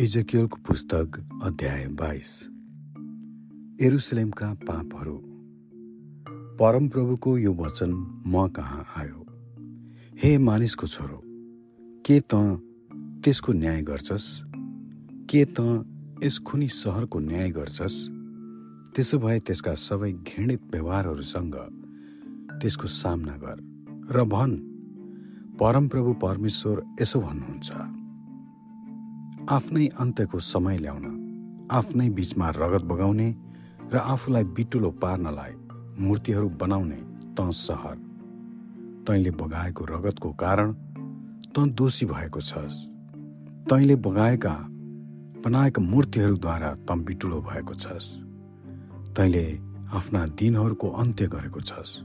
इजकियलको पुस्तक अध्याय बाइस। एरुसलेमका पापहरू। परमप्रभुको यो वचन म कहाँ आयो? हे मानिसको छोरो के त त्यसको न्याय गर्छस्? के त यस खुनी सहरको न्याय गर्छस्? त्यसो भए त्यसका सबै घृणित व्यवहारहरूसँग त्यसको सामना गर र भन् परमप्रभु परमेश्वर यसो भन्नुहुन्छ। आफ्नै अन्त्यको समय ल्याउन आफ्नै बीचमा रगत बगाउने र आफूलाई बिटुलो पार्नलाई मूर्तिहरू बनाउने त सहर। तैँले बगाएको रगतको कारण त दोषी भएको छस्। तैँले बगाएका बनाएका मूर्तिहरूद्वारा त बिटुलो भएको छस्। तैँले आफ्ना दिनहरूको अन्त्य गरेको छस्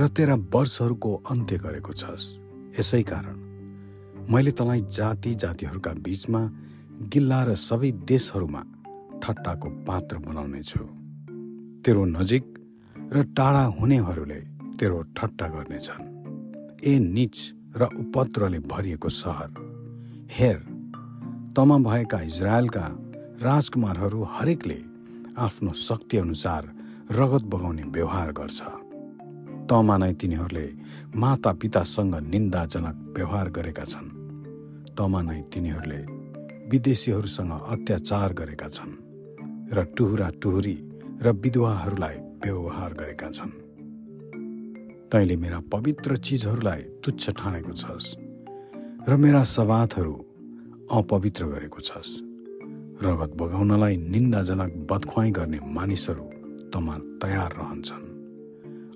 र तेरा वर्षहरूको अन्त्य गरेको छस्। यसै कारण मैले तँलाई जाति जातिहरूका बीचमा गिल्ला र सबै देशहरूमा ठट्टाको पात्र बनाउने छु तेरो नजिक र टाढा हुनेहरूले तेरो ठट्टा गर्नेछन्। ए निच र उपद्रले भरिएको सहर हेर तमा भएका इजरायलका राजकुमारहरू हरेकले आफ्नो शक्ति अनुसार रगत बगाउने व्यवहार गर्छ। तमा नै तिनीहरूले माता पितासँग निन्दाजनक व्यवहार गरेका छन्। तमा नै तिनीहरूले विदेशीहरूसँग अत्याचार गरेका छन् र टुहुरा टुहुरी र विधवाहरूलाई व्यवहार गरेका छन्। तैँले मेरा पवित्र चिजहरूलाई तुच्छ ठानेको छस् र मेरा सवादहरू अपवित्र गरेको छस्। रगत बगाउनलाई निन्दाजनक बदख्वाई गर्ने मानिसहरू तमा तयार रहन्छन्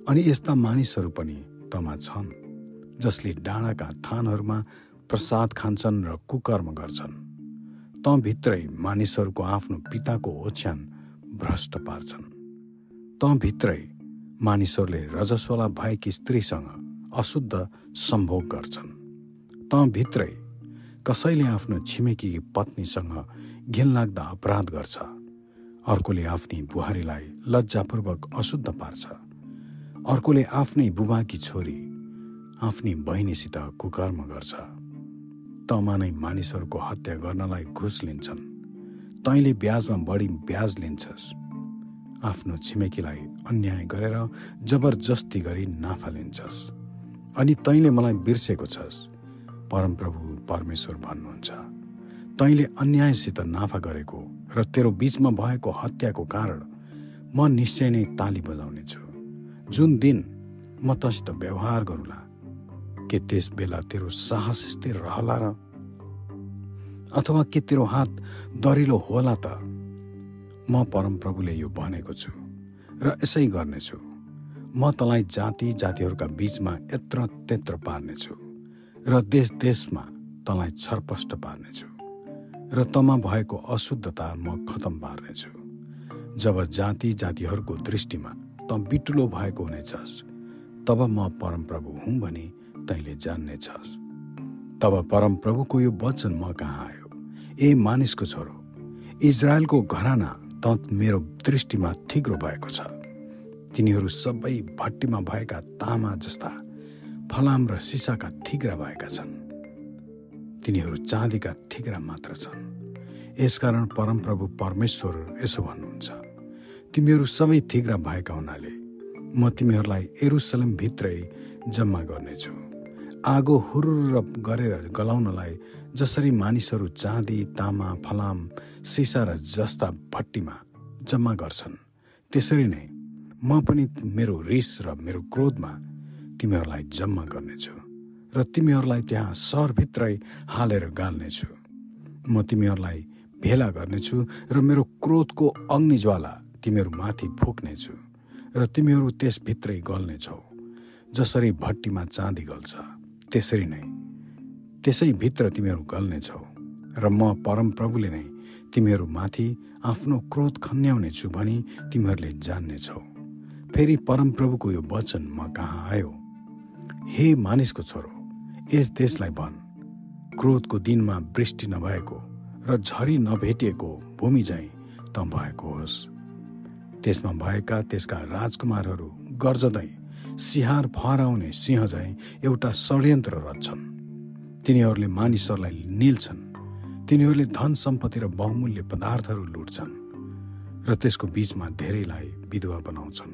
अनि यस्ता मानिसहरू पनि तमा छन् जसले डाँडाका थानहरूमा प्रसाद खान्छन् र कुकर्म गर्छन्। त भित्रै मानिसहरूको आफ्नो पिताको ओछ्यान भ्रष्ट पार्छन्। त भित्रै मानिसहरूले रजस्वला भएकी स्त्रीसँग अशुद्ध सम्भोग गर्छन्। त भित्रै कसैले आफ्नो छिमेकी पत्नीसँग घिनलाग्दा अपराध गर्छ। अर्कोले आफ्नी बुहारीलाई लज्जापूर्वक अशुद्ध पार्छ। अर्कोले आफ्नै बुबाकी छोरी आफ्नी बहिनीसित कुकर्म गर्छ। तमा नै मानिसहरूको हत्या गर्नलाई घुस लिन्छन्। तैँले ब्याजमा बढी ब्याज लिन्छस्। आफ्नो छिमेकीलाई अन्याय गरेर जबरजस्ती गरी नाफा लिन्छस्। अनि तैँले मलाई बिर्सेको छस्। परमप्रभु परमेश्वर भन्नुहुन्छ। तैँले अन्यायसित नाफा गरेको र तेरो बीचमा भएको हत्याको कारण म निश्चय नै ताली बजाउने छु जुन दिन म तसित व्यवहार गरौँला के त्यस बेला तेरो साहस स्थिर रहला र? अथवा के तेरो हात दरिलो होला त? म परमप्रभुले यो भनेको छु र यसै गर्नेछु। म तँलाई जाति जातिहरूका बीचमा यत्र त्यत्र पार्नेछु र देश देशमा तँलाई छरपष्ट पार्नेछु र तमा भएको अशुद्धता म खतम पार्नेछु। जब जाति जातिहरूको दृष्टिमा त बिटुलो भएको हुनेछस् तब म परमप्रभु हुँ भनी तैँले जान्नेछस् तब परमप्रभुको यो वचन म कहाँ आयो? ए मानिसको छोरो इजरायलको घराना त मेरो दृष्टिमा थिग्रो भएको छ। तिनीहरू सबै भट्टीमा भएका तामा जस्ता फलाम र सिसाका थिग्रा भएका छन्। तिनीहरू चाँदीका थिग्रा मात्र छन्। यसकारण परमप्रभु परमेश्वर यसो भन्नुहुन्छ तिमीहरू सबै थिग्रा भएका हुनाले म तिमीहरूलाई एरुसलम भित्रै जम्मा गर्नेछु। आगो हुरुर गरेर गलाउनलाई जसरी मानिसहरू चाँदी तामा फलाम सिसा र जस्ता भट्टीमा जम्मा गर्छन्। त्यसरी नै म पनि मेरो रिस र मेरो क्रोधमा तिमीहरूलाई जम्मा गर्नेछु र तिमीहरूलाई त्यहाँ सहरभित्रै हालेर गाल्नेछु। म तिमीहरूलाई भेला गर्नेछु र मेरो क्रोधको अग्निज्वाला तिमीहरू माथि फुक्नेछु र तिमीहरू त्यसभित्रै गल्नेछौ जसरी भट्टीमा चाँदी गल्छ। त्यसरी नै त्यसै भित्र तिमीहरू गल्नेछौ र म परमप्रभुले नै तिमीहरू माथि आफ्नो क्रोध खन्याउने छु भनी तिमीहरूले जान्नेछौ फेरि परमप्रभुको यो वचन म कहाँ आयो? हे मानिसको छोरो यस देशलाई भन् क्रोधको दिनमा वृष्टि नभएको र झरी नभेटिएको भूमि झैँ त भएको होस्। त्यसमा भएका त्यसका राजकुमारहरू गर्जदै सिहार फहराउने सिंह झैँ एउटा षड्यन्त्र रच्छन्। तिनीहरूले मानिसहरूलाई निल्छन्। तिनीहरूले धन सम्पत्ति र बहुमूल्य पदार्थहरू लुट्छन् र त्यसको बीचमा धेरैलाई विधवा बनाउँछन्।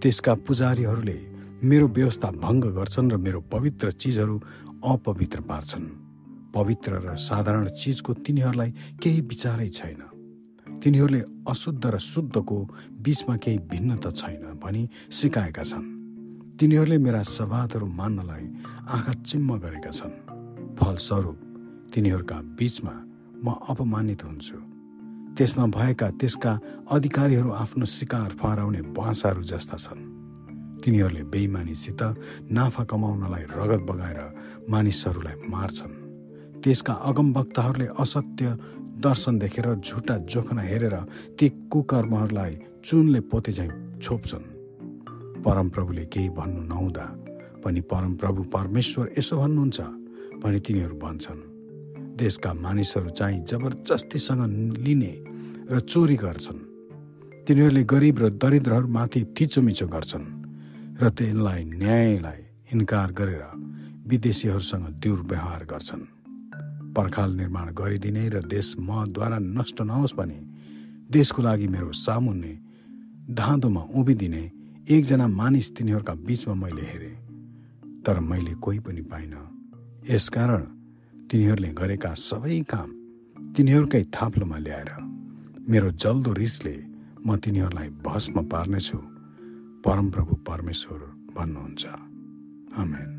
त्यसका पुजारीहरूले मेरो व्यवस्था भङ्ग गर्छन् र मेरो पवित्र चिजहरू अपवित्र पार्छन्। पवित्र र साधारण चिजको तिनीहरूलाई केही विचारै छैन। तिनीहरूले अशुद्ध र शुद्धको बीचमा केही भिन्नता छैन भनी सिकाएका छन्। तिनीहरूले मेरा सवादहरू मान्नलाई आँखा चिम्म गरेका छन्। फलस्वरूप तिनीहरूका बीचमा म अपमानित हुन्छु। त्यसमा भएका त्यसका अधिकारीहरू आफ्नो शिकार फहराउने बाँसाहरू जस्ता छन्। तिनीहरूले बेइमानीसित नाफा कमाउनलाई रगत बगाएर मानिसहरूलाई मार्छन्। त्यसका अगमवक्ताहरूले असत्य दर्शन देखेर झुटा जोखना हेरेर ती कुकर्महरूलाई चुनले पोते झैँ छोप्छन्। परमप्रभुले केही भन्नु नहुँदा पनि परमप्रभु परमेश्वर यसो भन्नुहुन्छ भने तिनीहरू भन्छन्। देशका मानिसहरू चाहिँ जबरजस्तीसँग लिने र चोरी गर्छन्। तिनीहरूले गरिब र दरिद्रहरूमाथि थिचोमिचो गर्छन् र त्यसलाई न्यायलाई इन्कार गरेर विदेशीहरूसँग दुर्व्यवहार गर्छन्। पर्खाल निर्माण गरिदिने र देश मद्वारा नष्ट नहोस् भने देशको लागि मेरो सामुन्ने धाँधोमा उभिदिने एकजना मानिस तिनीहरूका बिचमा मैले हेरेँ। तर मैले कोही पनि पाइनँ। यसकारण तिनीहरूले गरेका सबै काम तिनीहरूकै थाप्लोमा ल्याएर मेरो जल्दो रिसले म तिनीहरूलाई भस्म पार्नेछु। परमप्रभु परमेश्वर भन्नुहुन्छ। आमेन।